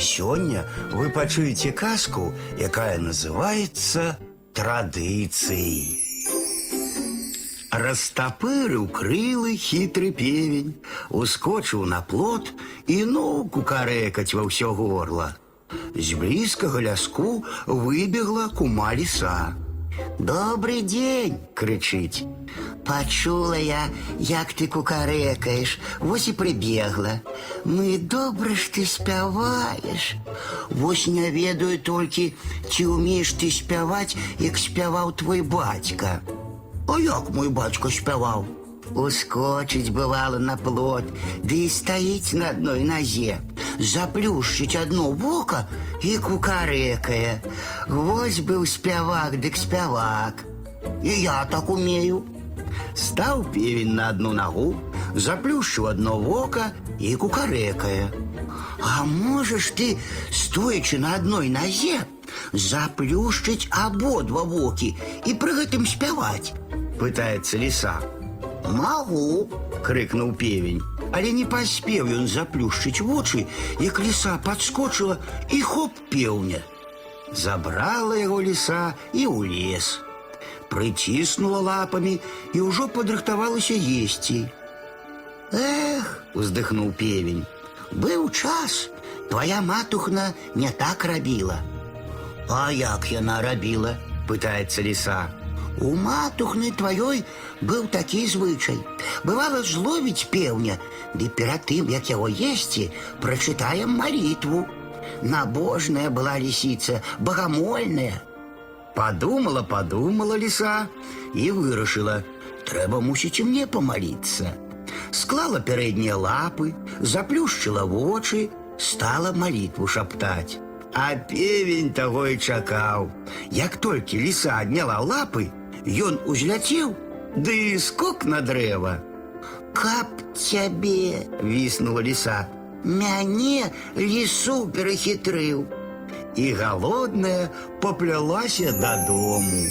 Сёння вы пачуеце казку, якая называется традыцыяй. Растапырыў крылы хітры певень, ускочыў на плот і ну кукарэкаць ва ўсё горла. З блізкага ляску выбегла кума ліса. Добрый день, крычыць. Пачула я, як ты кукарэкаеш, вось і прыбегла. Мы добра ж ты спяваеш. Вось не ведаю толькі, ці ўмееш ты спяваць, як спяваў твой бацька. А як мой бацька спяваў? Ускочыць бывала на плот, ды і стаіць на адной назе, заплюшчыць одно вока і кукарэкае. Вось быў спявак, дык спявак. І я так умею. Стаў певень на одну ногу, заплюшчыў одно вока і кукарэкае. А можаш ты, стоячы на одной назе, заплюшчыць абодва вокі і пры гэтым спяваць? Пытаецца ліса. Магу, крыкнуў певень. Але не паспеў ён заплюшчыць вочы, як ліса падскочыла і хоп пеўня. Забрала яго ліса і ў лес. Прыціснула лапамі і ўжо падрыхтавалася есці. Эх, уздыхнуў певень. Быў час, твоя матухна не так рабіла. А як яна рабіла? пытаецца ліса. У матухны тваёй быў такі звычай. Бывала зловіць пеўня, ды перад тым, як яго есці, прачытаем малітву. Набожная была лісіца, багамольная. Подумала, подумала лиса и вырашила, трэба мусіць і мне помолиться. Склала пярэднія лапы, заплюшчыла вочы, стала молитву шаптаць. А певень таго і чакаў. Як толькі ліса адняла лапы, ён узляцеў, ды скок на дрэва. Каб цябе, віснула ліса, мяне лісу перахітрыў. І галодная поплялася дадому.